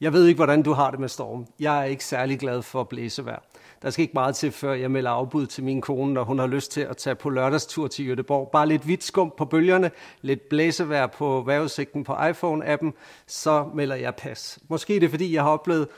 Jeg ved ikke, hvordan du har det med storm. Jeg er ikke særlig glad for blæsevejr. Der skal ikke meget til, før jeg melder afbud til min kone, når hun har lyst til at tage på lørdagstur til Jødeborg. Bare lidt hvidt skum på bølgerne, lidt blæsevejr på vejrudsigten på iPhone-appen, så melder jeg pas. Måske er det, fordi jeg har oplevet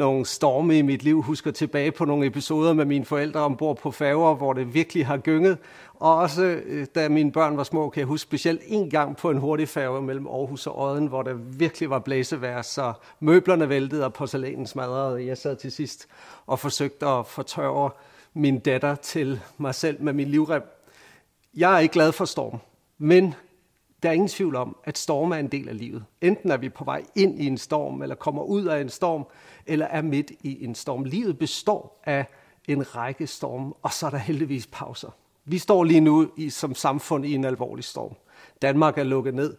nogle storme i mit liv, husker tilbage på nogle episoder med mine forældre ombord på færger, hvor det virkelig har gynget. Og også øh, da mine børn var små, kan jeg huske specielt en gang på en hurtig færge mellem Aarhus og Odden, hvor der virkelig var blæsevejr, så møblerne væltede og porcelænen smadrede. Jeg sad til sidst og forsøgte at fortørre min datter til mig selv med min livrem. Jeg er ikke glad for storm, men der er ingen tvivl om, at storm er en del af livet. Enten er vi på vej ind i en storm, eller kommer ud af en storm, eller er midt i en storm. Livet består af en række storme, og så er der heldigvis pauser. Vi står lige nu i, som samfund i en alvorlig storm. Danmark er lukket ned,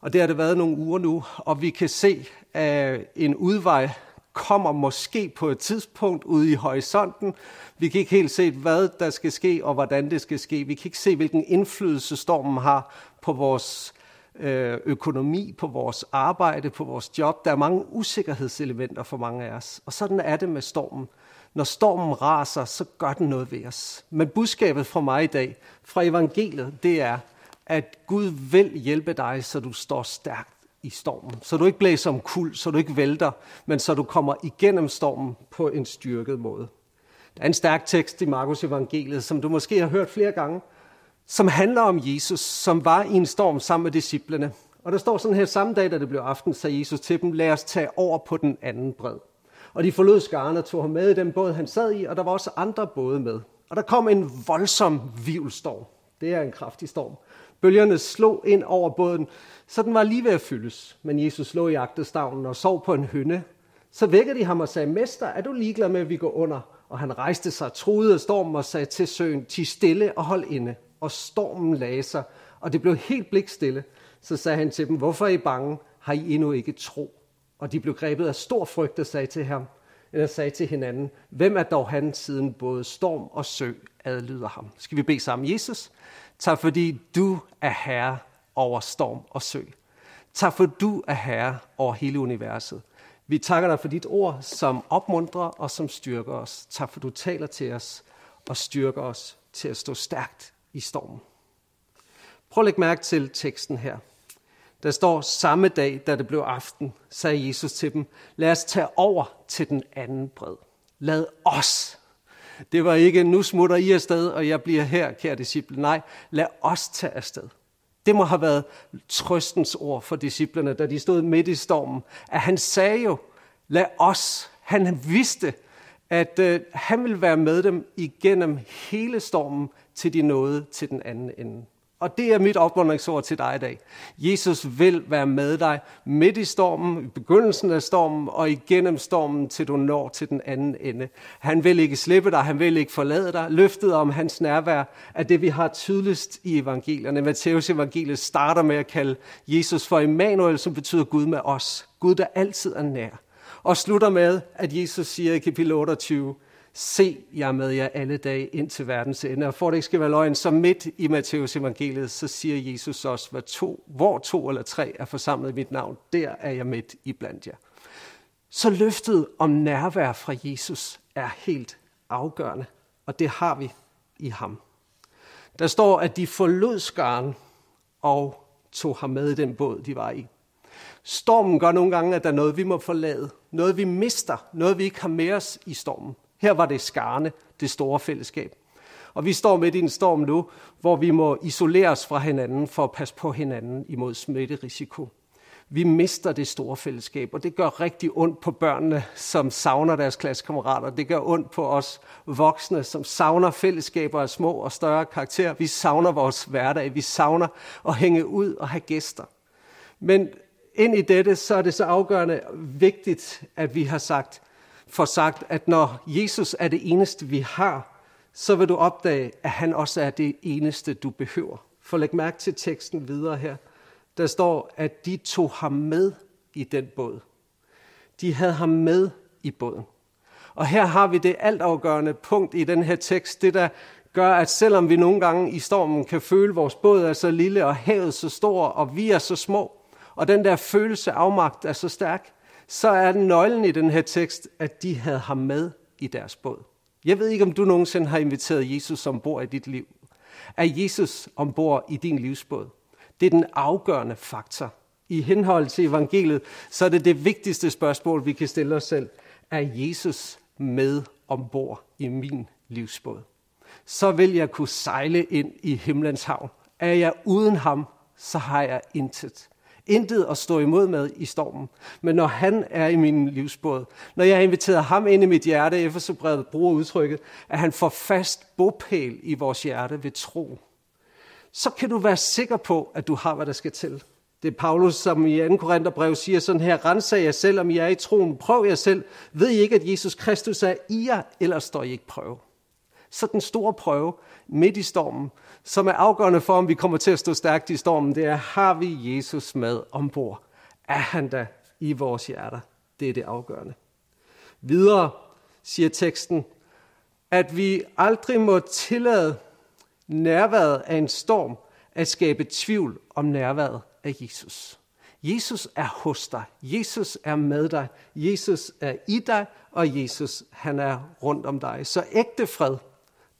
og det har det været nogle uger nu, og vi kan se, at en udvej kommer måske på et tidspunkt ude i horisonten. Vi kan ikke helt se, hvad der skal ske og hvordan det skal ske. Vi kan ikke se, hvilken indflydelse stormen har på vores øh, økonomi, på vores arbejde, på vores job. Der er mange usikkerhedselementer for mange af os. Og sådan er det med stormen. Når stormen raser, så gør den noget ved os. Men budskabet fra mig i dag, fra evangeliet, det er, at Gud vil hjælpe dig, så du står stærkt i stormen. Så du ikke blæser om kul, så du ikke vælter, men så du kommer igennem stormen på en styrket måde. Der er en stærk tekst i Markus evangeliet, som du måske har hørt flere gange, som handler om Jesus, som var i en storm sammen med disciplene. Og der står sådan her, samme dag, da det blev aften, sagde Jesus til dem, lad os tage over på den anden bred. Og de forlod skaren og tog ham med i den båd, han sad i, og der var også andre både med. Og der kom en voldsom vivlstorm. Det er en kraftig storm. Bølgerne slog ind over båden, så den var lige ved at fyldes. Men Jesus lå i agtestavnen og sov på en hønne. Så vækkede de ham og sagde, Mester, er du ligeglad med, at vi går under? Og han rejste sig, troede af stormen og sagde til søen, Ti stille og hold inde. Og stormen lagde sig, og det blev helt blikstille. Så sagde han til dem, hvorfor er I bange? Har I endnu ikke tro? Og de blev grebet af stor frygt og sagde til ham, eller sagde til hinanden, hvem er dog han, siden både storm og sø adlyder ham? Skal vi bede sammen? Jesus, tak fordi du er herre over storm og sø. Tak for du er herre over hele universet. Vi takker dig for dit ord, som opmuntrer og som styrker os. Tak for du taler til os og styrker os til at stå stærkt i stormen. Prøv at lægge mærke til teksten her. Der står, samme dag, da det blev aften, sagde Jesus til dem, lad os tage over til den anden bred. Lad os. Det var ikke, nu smutter I afsted, og jeg bliver her, kære disciple. Nej, lad os tage afsted. Det må have været trøstens ord for disciplerne, da de stod midt i stormen. At han sagde jo, lad os. Han vidste, at øh, han ville være med dem igennem hele stormen, til de nåede til den anden ende. Og det er mit opmuntringsord til dig i dag. Jesus vil være med dig midt i stormen, i begyndelsen af stormen og igennem stormen, til du når til den anden ende. Han vil ikke slippe dig, han vil ikke forlade dig. Løftet om hans nærvær er det, vi har tydeligst i evangelierne. Matteus evangeliet starter med at kalde Jesus for Emmanuel, som betyder Gud med os. Gud, der altid er nær. Og slutter med, at Jesus siger i kapitel 28, Se, jeg er med jer alle dage ind til verdens ende. Og for det ikke skal være løgn, så midt i Matteus evangeliet, så siger Jesus også, hvor to, hvor to eller tre er forsamlet i mit navn, der er jeg midt i blandt jer. Så løftet om nærvær fra Jesus er helt afgørende, og det har vi i ham. Der står, at de forlod skaren og tog ham med i den båd, de var i. Stormen gør nogle gange, at der er noget, vi må forlade. Noget, vi mister. Noget, vi ikke har med os i stormen. Her var det skarne, det store fællesskab. Og vi står midt i en storm nu, hvor vi må isolere os fra hinanden for at passe på hinanden imod smitterisiko. Vi mister det store fællesskab, og det gør rigtig ondt på børnene, som savner deres klassekammerater. Det gør ondt på os voksne, som savner fællesskaber af små og større karakter. Vi savner vores hverdag. Vi savner at hænge ud og have gæster. Men ind i dette, så er det så afgørende vigtigt, at vi har sagt, for sagt, at når Jesus er det eneste, vi har, så vil du opdage, at han også er det eneste, du behøver. For læg mærke til teksten videre her. Der står, at de tog ham med i den båd. De havde ham med i båden. Og her har vi det altafgørende punkt i den her tekst, det der gør, at selvom vi nogle gange i stormen kan føle, at vores båd er så lille, og havet så stor, og vi er så små, og den der følelse af afmagt er så stærk, så er nøglen i den her tekst, at de havde ham med i deres båd. Jeg ved ikke, om du nogensinde har inviteret Jesus ombord i dit liv. Er Jesus ombord i din livsbåd? Det er den afgørende faktor. I henhold til evangeliet, så er det det vigtigste spørgsmål, vi kan stille os selv. Er Jesus med ombord i min livsbåd? Så vil jeg kunne sejle ind i himlens havn. Er jeg uden ham, så har jeg intet. Intet at stå imod med i stormen. Men når han er i min livsbåd, når jeg har inviteret ham ind i mit hjerte, Efeserbrevet bruger udtrykket, at han får fast bopæl i vores hjerte ved tro, så kan du være sikker på, at du har, hvad der skal til. Det er Paulus, som i 2. Korintherbrev siger sådan her, rensag jer selv, om I er i troen, prøv jer selv. Ved I ikke, at Jesus Kristus er i jer, eller står I ikke prøve. Så den store prøve midt i stormen, som er afgørende for, om vi kommer til at stå stærkt i stormen, det er, har vi Jesus med ombord? Er han der i vores hjerter? Det er det afgørende. Videre siger teksten, at vi aldrig må tillade nærværet af en storm at skabe tvivl om nærværet af Jesus. Jesus er hos dig. Jesus er med dig. Jesus er i dig, og Jesus han er rundt om dig. Så ægte fred,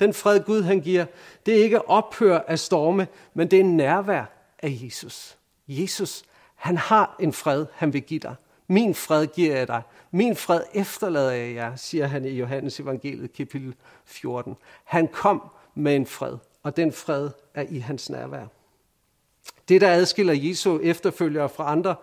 den fred Gud han giver, det er ikke ophør af storme, men det er nærvær af Jesus. Jesus, han har en fred, han vil give dig. Min fred giver jeg dig. Min fred efterlader jeg jer, siger han i Johannes evangeliet kapitel 14. Han kom med en fred, og den fred er i hans nærvær. Det, der adskiller Jesu efterfølgere fra andre,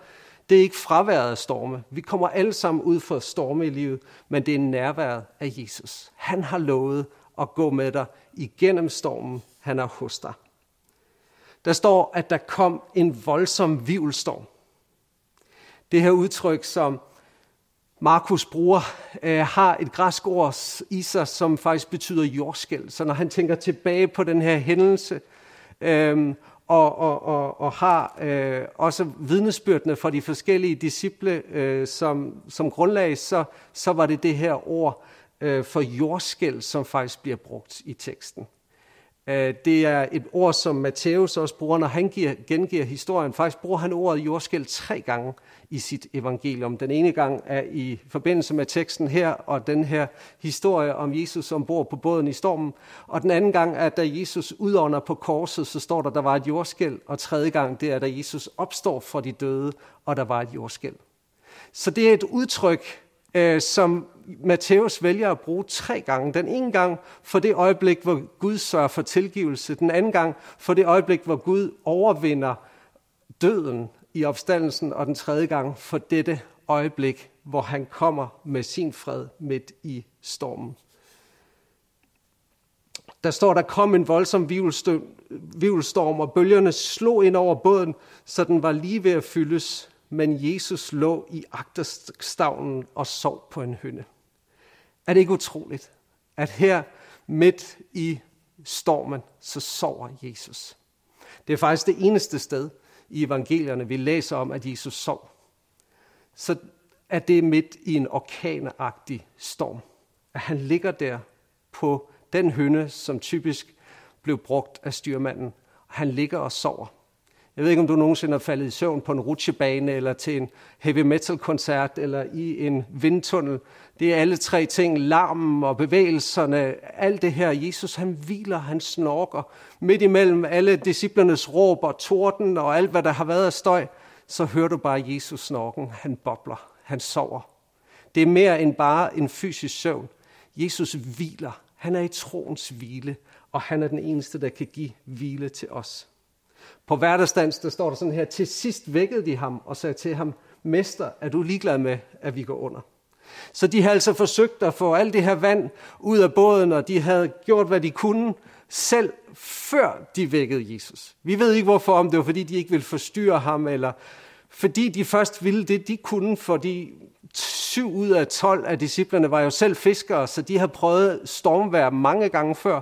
det er ikke fraværet af storme. Vi kommer alle sammen ud for storme i livet, men det er nærværet af Jesus. Han har lovet og gå med dig igennem stormen. Han er hos dig. Der står, at der kom en voldsom vivelstorm. Det her udtryk, som Markus bruger, øh, har et græsk ord i sig, som faktisk betyder jordskæld. Så når han tænker tilbage på den her hændelse, øh, og, og, og, og har øh, også vidnesbyrdene fra de forskellige disciple øh, som, som grundlag, så, så var det det her ord øh, for jordskæld, som faktisk bliver brugt i teksten. Øh, det er et ord, som Matthæus også bruger, når han giver, gengiver historien. Faktisk bruger han ordet jordskæld tre gange i sit evangelium. Den ene gang er i forbindelse med teksten her, og den her historie om Jesus ombord på båden i stormen. Og den anden gang er, da Jesus udånder på korset, så står der, der var et jordskæld. Og tredje gang, det er, da Jesus opstår fra de døde, og der var et jordskæld. Så det er et udtryk, øh, som Matthæus vælger at bruge tre gange. Den ene gang for det øjeblik, hvor Gud sørger for tilgivelse. Den anden gang for det øjeblik, hvor Gud overvinder døden i opstandelsen. Og den tredje gang for dette øjeblik, hvor han kommer med sin fred midt i stormen. Der står, der kom en voldsom vivelstorm, og bølgerne slog ind over båden, så den var lige ved at fyldes men Jesus lå i agterstavnen og sov på en hynde. Er det ikke utroligt, at her midt i stormen, så sover Jesus? Det er faktisk det eneste sted i evangelierne, vi læser om, at Jesus sov. Så er det midt i en orkanagtig storm. At han ligger der på den hynde, som typisk blev brugt af styrmanden. Han ligger og sover. Jeg ved ikke, om du nogensinde har faldet i søvn på en rutsjebane, eller til en heavy metal koncert, eller i en vindtunnel. Det er alle tre ting, larmen og bevægelserne, alt det her. Jesus, han hviler, han snorker. Midt imellem alle disciplernes råb og torden og alt, hvad der har været af støj, så hører du bare Jesus snorken. Han bobler, han sover. Det er mere end bare en fysisk søvn. Jesus hviler. Han er i troens hvile, og han er den eneste, der kan give hvile til os. På hverdagsdans, der står der sådan her, til sidst vækkede de ham og sagde til ham, Mester, er du ligeglad med, at vi går under? Så de havde altså forsøgt at få alt det her vand ud af båden, og de havde gjort, hvad de kunne, selv før de vækkede Jesus. Vi ved ikke hvorfor, om det var fordi, de ikke ville forstyrre ham, eller fordi de først ville det, de kunne, fordi syv ud af 12 af disciplerne var jo selv fiskere, så de havde prøvet stormvær mange gange før.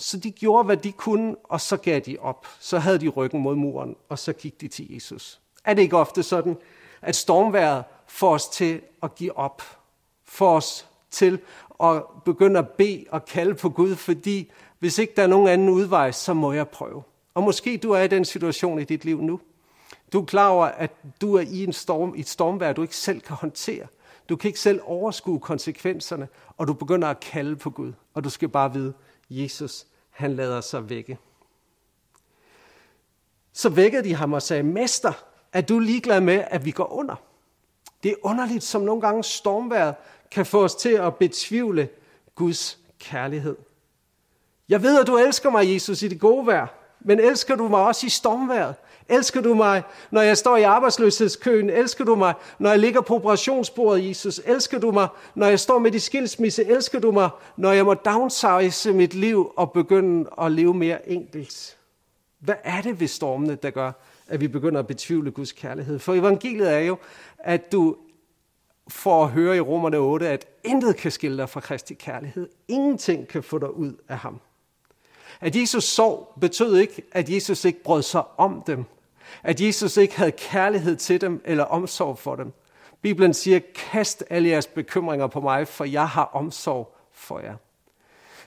Så de gjorde, hvad de kunne, og så gav de op. Så havde de ryggen mod muren, og så gik de til Jesus. Er det ikke ofte sådan, at stormværet får os til at give op? Får os til at begynde at bede og kalde på Gud, fordi hvis ikke der er nogen anden udvej, så må jeg prøve. Og måske du er i den situation i dit liv nu. Du er klar over, at du er i en storm, i et stormvær, du ikke selv kan håndtere. Du kan ikke selv overskue konsekvenserne, og du begynder at kalde på Gud. Og du skal bare vide, Jesus, han lader sig vække. Så vækkede de ham og sagde, Mester, er du ligeglad med, at vi går under? Det er underligt, som nogle gange stormværet kan få os til at betvivle Guds kærlighed. Jeg ved, at du elsker mig, Jesus, i det gode vejr, men elsker du mig også i stormværet? Elsker du mig, når jeg står i arbejdsløshedskøen? Elsker du mig, når jeg ligger på operationsbordet, Jesus? Elsker du mig, når jeg står med de skilsmisse? Elsker du mig, når jeg må downsize mit liv og begynde at leve mere enkelt? Hvad er det ved stormene, der gør, at vi begynder at betvivle Guds kærlighed? For evangeliet er jo, at du får at høre i Romerne 8, at intet kan skille dig fra Kristi kærlighed. Ingenting kan få dig ud af ham. At Jesus sov betød ikke, at Jesus ikke brød sig om dem. At Jesus ikke havde kærlighed til dem eller omsorg for dem. Bibelen siger, kast alle jeres bekymringer på mig, for jeg har omsorg for jer.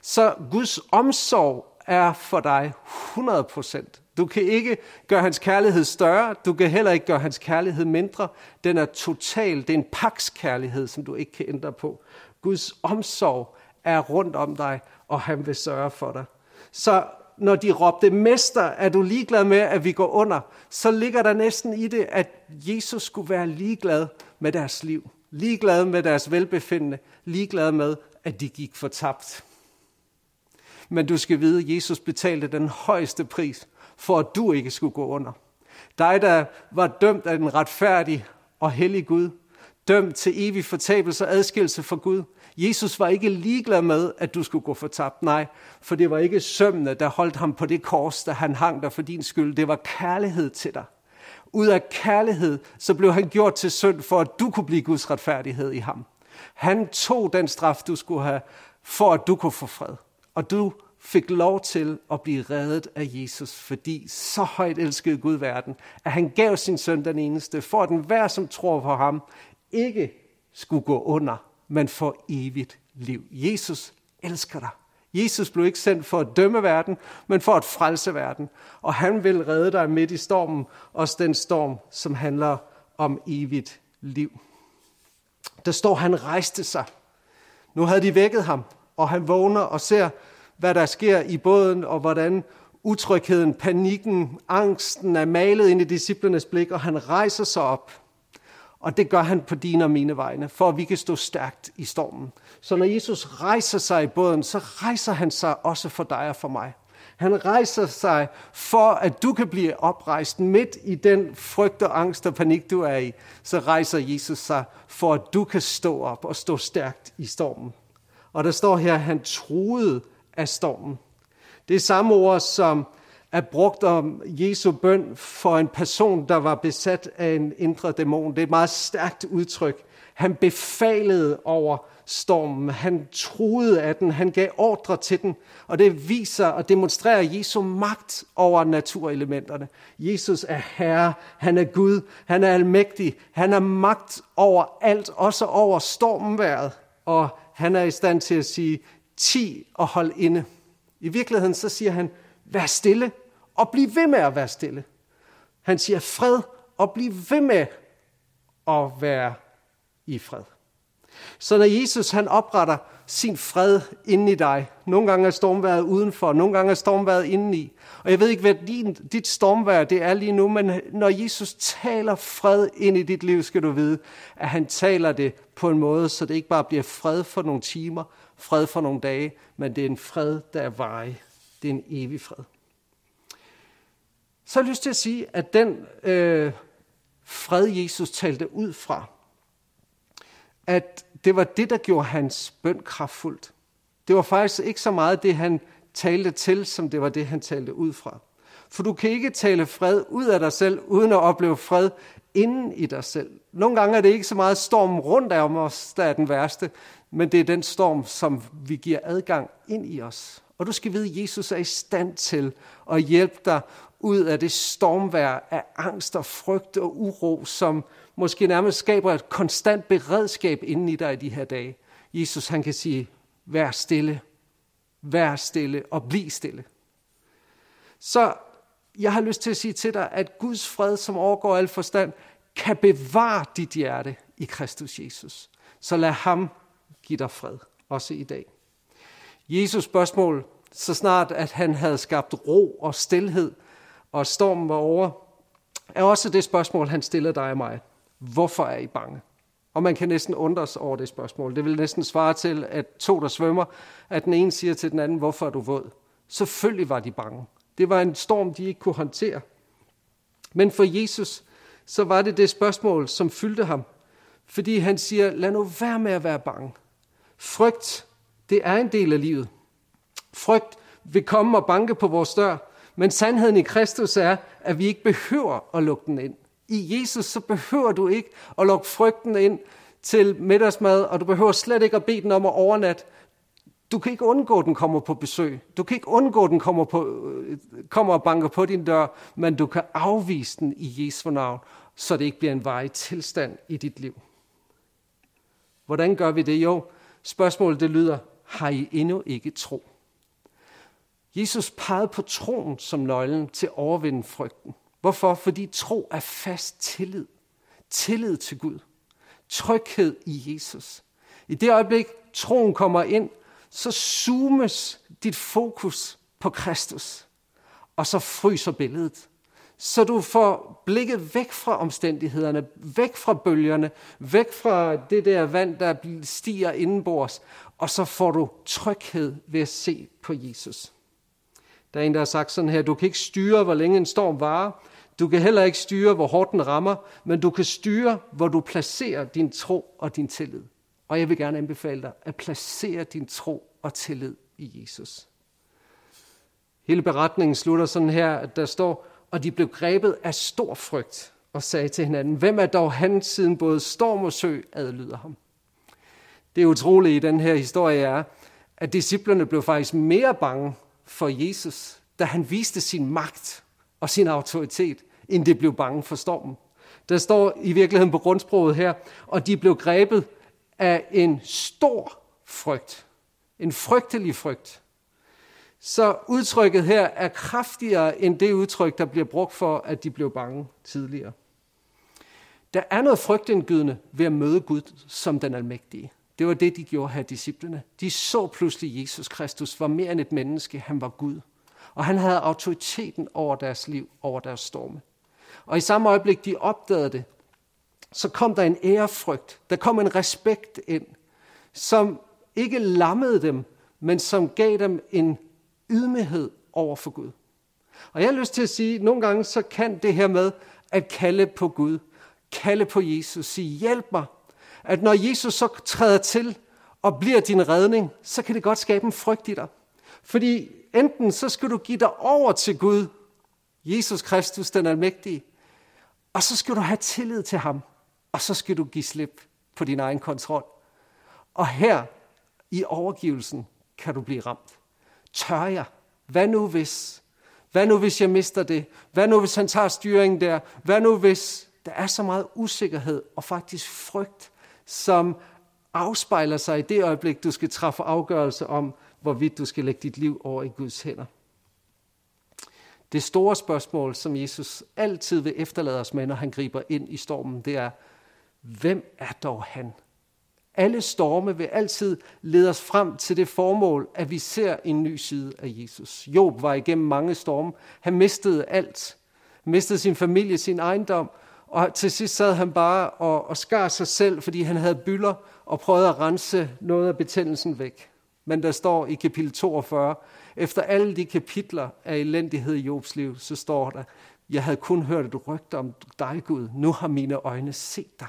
Så Guds omsorg er for dig 100%. Du kan ikke gøre hans kærlighed større, du kan heller ikke gøre hans kærlighed mindre. Den er total, det er en pakskærlighed, som du ikke kan ændre på. Guds omsorg er rundt om dig, og han vil sørge for dig. Så når de råbte, Mester, er du ligeglad med, at vi går under? Så ligger der næsten i det, at Jesus skulle være ligeglad med deres liv. Ligeglad med deres velbefindende. Ligeglad med, at de gik fortabt. Men du skal vide, at Jesus betalte den højeste pris, for at du ikke skulle gå under. Dig, der var dømt af den retfærdige og hellige Gud, dømt til evig fortabelse og adskillelse fra Gud. Jesus var ikke ligeglad med, at du skulle gå fortabt. Nej, for det var ikke sømmene, der holdt ham på det kors, der han hang der for din skyld. Det var kærlighed til dig. Ud af kærlighed, så blev han gjort til synd, for at du kunne blive Guds retfærdighed i ham. Han tog den straf, du skulle have, for at du kunne få fred. Og du fik lov til at blive reddet af Jesus, fordi så højt elskede Gud verden, at han gav sin søn den eneste, for at den hver, som tror på ham, ikke skulle gå under, men for evigt liv. Jesus elsker dig. Jesus blev ikke sendt for at dømme verden, men for at frelse verden. Og han vil redde dig midt i stormen, også den storm, som handler om evigt liv. Der står, han rejste sig. Nu havde de vækket ham, og han vågner og ser, hvad der sker i båden, og hvordan utrygheden, panikken, angsten er malet ind i disciplernes blik, og han rejser sig op. Og det gør han på dine og mine vegne, for at vi kan stå stærkt i stormen. Så når Jesus rejser sig i båden, så rejser han sig også for dig og for mig. Han rejser sig for, at du kan blive oprejst midt i den frygt og angst og panik, du er i. Så rejser Jesus sig for, at du kan stå op og stå stærkt i stormen. Og der står her, at han troede af stormen. Det er samme ord, som er brugt om Jesu bøn for en person, der var besat af en indre dæmon. Det er et meget stærkt udtryk. Han befalede over stormen. Han troede af den. Han gav ordre til den. Og det viser og demonstrerer Jesu magt over naturelementerne. Jesus er Herre. Han er Gud. Han er almægtig. Han er magt over alt, også over stormværet. Og han er i stand til at sige, ti og hold inde. I virkeligheden så siger han, vær stille og bliv ved med at være stille. Han siger fred og bliv ved med at være i fred. Så når Jesus han opretter sin fred inde i dig, nogle gange er stormværet udenfor, nogle gange er stormværet indeni, og jeg ved ikke, hvad din, dit stormvær det er lige nu, men når Jesus taler fred ind i dit liv, skal du vide, at han taler det på en måde, så det ikke bare bliver fred for nogle timer, fred for nogle dage, men det er en fred, der er varig. Det er en evig fred. Så har jeg lyst til at sige, at den øh, fred, Jesus talte ud fra, at det var det, der gjorde hans bøn kraftfuldt. Det var faktisk ikke så meget det, han talte til, som det var det, han talte ud fra. For du kan ikke tale fred ud af dig selv, uden at opleve fred inden i dig selv. Nogle gange er det ikke så meget stormen rundt om os, der er den værste, men det er den storm, som vi giver adgang ind i os. Og du skal vide, at Jesus er i stand til at hjælpe dig ud af det stormvær af angst og frygt og uro, som måske nærmest skaber et konstant beredskab inden i dig i de her dage. Jesus han kan sige, vær stille, vær stille og bliv stille. Så jeg har lyst til at sige til dig, at Guds fred, som overgår al forstand, kan bevare dit hjerte i Kristus Jesus. Så lad ham give dig fred, også i dag. Jesus spørgsmål, så snart at han havde skabt ro og stilhed, og stormen var over, er også det spørgsmål, han stiller dig og mig. Hvorfor er I bange? Og man kan næsten undre sig over det spørgsmål. Det vil næsten svare til, at to, der svømmer, at den ene siger til den anden, hvorfor er du våd? Selvfølgelig var de bange. Det var en storm, de ikke kunne håndtere. Men for Jesus, så var det det spørgsmål, som fyldte ham. Fordi han siger, lad nu være med at være bange. Frygt, det er en del af livet. Frygt vil komme og banke på vores dør, men sandheden i Kristus er, at vi ikke behøver at lukke den ind. I Jesus så behøver du ikke at lukke frygten ind til middagsmad, og du behøver slet ikke at bede den om at overnatte. Du kan ikke undgå, at den kommer på besøg. Du kan ikke undgå, at den kommer, på, øh, kommer og banker på din dør, men du kan afvise den i Jesu navn, så det ikke bliver en varig tilstand i dit liv. Hvordan gør vi det? Jo, spørgsmålet det lyder, har I endnu ikke tro? Jesus pegede på troen som nøglen til at overvinde frygten. Hvorfor? Fordi tro er fast tillid. Tillid til Gud. Tryghed i Jesus. I det øjeblik, troen kommer ind, så zoomes dit fokus på Kristus. Og så fryser billedet. Så du får blikket væk fra omstændighederne, væk fra bølgerne, væk fra det der vand, der stiger indenbords, og så får du tryghed ved at se på Jesus. Der er en, der har sagt sådan her, du kan ikke styre, hvor længe en storm varer, du kan heller ikke styre, hvor hårdt den rammer, men du kan styre, hvor du placerer din tro og din tillid. Og jeg vil gerne anbefale dig at placere din tro og tillid i Jesus. Hele beretningen slutter sådan her, at der står, og de blev grebet af stor frygt og sagde til hinanden, hvem er dog han, siden både storm og sø adlyder ham? Det utrolige i den her historie er, at disciplerne blev faktisk mere bange for Jesus, da han viste sin magt og sin autoritet, end det blev bange for stormen. Der står i virkeligheden på grundsproget her, og de blev grebet af en stor frygt. En frygtelig frygt. Så udtrykket her er kraftigere end det udtryk, der bliver brugt for, at de blev bange tidligere. Der er noget frygtindgydende ved at møde Gud som den almægtige. Det var det, de gjorde her, disciplene. De så pludselig, Jesus Kristus var mere end et menneske. Han var Gud. Og han havde autoriteten over deres liv, over deres storme. Og i samme øjeblik, de opdagede det, så kom der en ærefrygt. Der kom en respekt ind, som ikke lammede dem, men som gav dem en ydmyghed over for Gud. Og jeg har lyst til at sige, at nogle gange så kan det her med at kalde på Gud, kalde på Jesus, sige hjælp mig, at når Jesus så træder til og bliver din redning, så kan det godt skabe en frygt i dig. Fordi enten så skal du give dig over til Gud, Jesus Kristus, den almægtige, og så skal du have tillid til ham, og så skal du give slip på din egen kontrol. Og her i overgivelsen kan du blive ramt. Tør jeg? Hvad nu hvis? Hvad nu hvis jeg mister det? Hvad nu hvis han tager styringen der? Hvad nu hvis der er så meget usikkerhed og faktisk frygt, som afspejler sig i det øjeblik, du skal træffe afgørelse om, hvorvidt du skal lægge dit liv over i Guds hænder. Det store spørgsmål, som Jesus altid vil efterlade os med, når han griber ind i stormen, det er, hvem er dog han? Alle storme vil altid lede os frem til det formål, at vi ser en ny side af Jesus. Job var igennem mange storme. Han mistede alt. Han mistede sin familie, sin ejendom, og til sidst sad han bare og, og skar sig selv, fordi han havde byller og prøvede at rense noget af betændelsen væk. Men der står i kapitel 42, efter alle de kapitler af elendighed i Jobs liv, så står der, jeg havde kun hørt et rygte om dig, Gud. Nu har mine øjne set dig.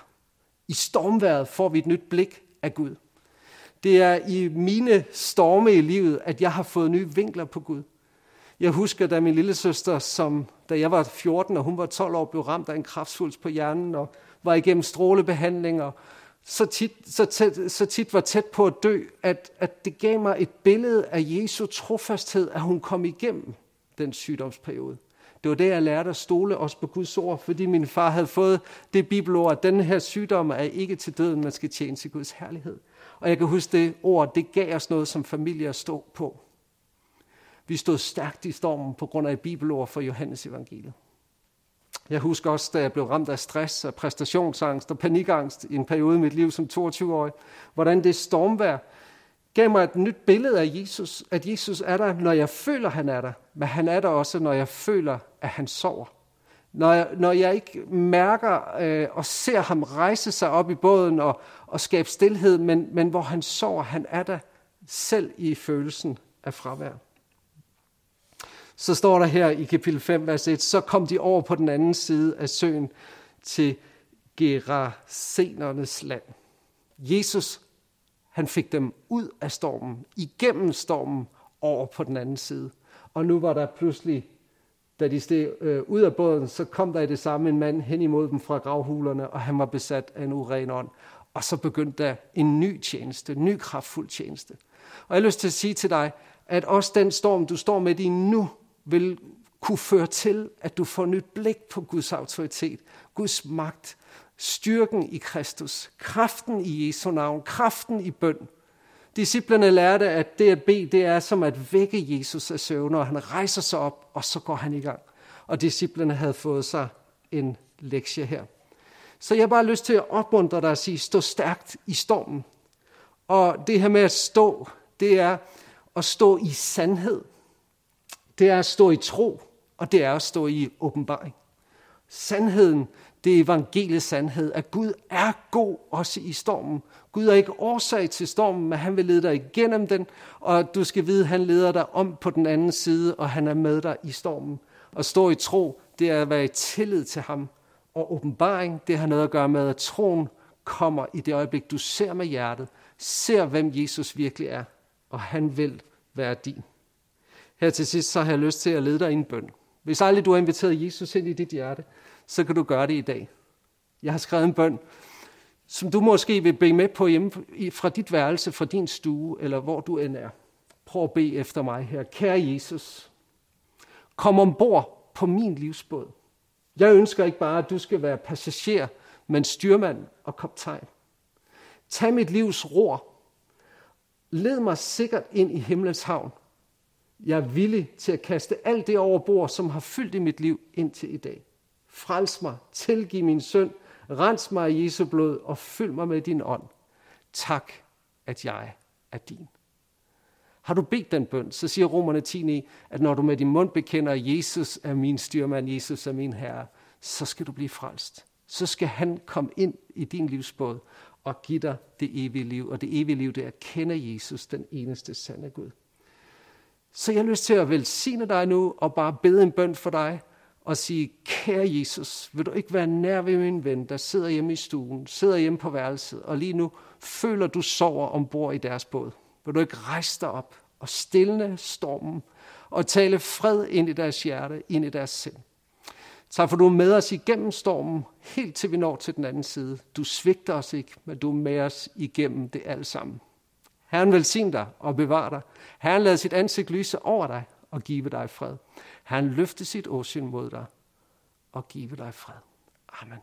I stormværet får vi et nyt blik af Gud. Det er i mine storme i livet, at jeg har fået nye vinkler på Gud. Jeg husker, da min lille søster, som da jeg var 14 og hun var 12 år, blev ramt af en kraftsvulst på hjernen og var igennem strålebehandlinger, så tit, så, tæt, så tit var tæt på at dø, at, at det gav mig et billede af Jesu trofasthed, at hun kom igennem den sygdomsperiode. Det var det, jeg lærte at stole også på Guds ord, fordi min far havde fået det bibelord, at den her sygdom er ikke til døden, man skal tjene til Guds herlighed. Og jeg kan huske det ord, det gav os noget som familie at stå på. Vi stod stærkt i stormen på grund af et bibelord for Johannes evangeliet. Jeg husker også, da jeg blev ramt af stress, og præstationsangst og panikangst i en periode i mit liv som 22-årig, hvordan det stormvær gav mig et nyt billede af Jesus, at Jesus er der, når jeg føler, han er der, men han er der også, når jeg føler, at han sover. Når jeg, når jeg ikke mærker øh, og ser ham rejse sig op i båden og, og skabe stillhed, men, men hvor han sover, han er der selv i følelsen af fravær. Så står der her i kapitel 5, vers 1, så kom de over på den anden side af søen til Gerasenernes land. Jesus, han fik dem ud af stormen, igennem stormen, over på den anden side. Og nu var der pludselig da de steg øh, ud af båden, så kom der i det samme en mand hen imod dem fra gravhulerne, og han var besat af en uren ånd. Og så begyndte der en ny tjeneste, en ny kraftfuld tjeneste. Og jeg har lyst til at sige til dig, at også den storm, du står med i nu, vil kunne føre til, at du får nyt blik på Guds autoritet, Guds magt, styrken i Kristus, kraften i Jesu navn, kraften i bøn. Disciplerne lærte, at det at bede, det er som at vække Jesus af søvn, og han rejser sig op, og så går han i gang. Og disciplerne havde fået sig en lektie her. Så jeg har bare lyst til at opmuntre dig at sige, stå stærkt i stormen. Og det her med at stå, det er at stå i sandhed. Det er at stå i tro, og det er at stå i åbenbaring. Sandheden, det er evangeliets sandhed, at Gud er god også i stormen. Gud er ikke årsag til stormen, men han vil lede dig igennem den, og du skal vide, at han leder dig om på den anden side, og han er med dig i stormen. At stå i tro, det er at være i tillid til ham. Og åbenbaring, det har noget at gøre med, at troen kommer i det øjeblik, du ser med hjertet, ser hvem Jesus virkelig er, og han vil være din. Her til sidst, så har jeg lyst til at lede dig i en bøn. Hvis aldrig du har inviteret Jesus ind i dit hjerte, så kan du gøre det i dag. Jeg har skrevet en bøn, som du måske vil bede med på hjemme fra dit værelse, fra din stue, eller hvor du end er. Prøv at bede efter mig her. Kære Jesus, kom ombord på min livsbåd. Jeg ønsker ikke bare, at du skal være passager, men styrmand og kaptajn. Tag mit livs ror. Led mig sikkert ind i himlens havn. Jeg er villig til at kaste alt det over bord, som har fyldt i mit liv indtil i dag. Frels mig, tilgiv min synd, rens mig i Jesu blod og fyld mig med din ånd. Tak, at jeg er din. Har du bedt den bøn, så siger romerne 10, at når du med din mund bekender, at Jesus er min styrmand, Jesus er min herre, så skal du blive frelst. Så skal han komme ind i din livsbåd og give dig det evige liv. Og det evige liv, det er at kende Jesus, den eneste sande Gud. Så jeg har lyst til at velsigne dig nu og bare bede en bøn for dig og sige, kære Jesus, vil du ikke være nær ved min ven, der sidder hjemme i stuen, sidder hjemme på værelset, og lige nu føler du sover ombord i deres båd. Vil du ikke rejse dig op og stille stormen og tale fred ind i deres hjerte, ind i deres sind. Tak for du er med os igennem stormen, helt til vi når til den anden side. Du svigter os ikke, men du er med os igennem det alt sammen. Herren velsign dig og bevar dig. Herren lader sit ansigt lyse over dig og give dig fred. Herren løfte sit åsyn mod dig og give dig fred. Amen.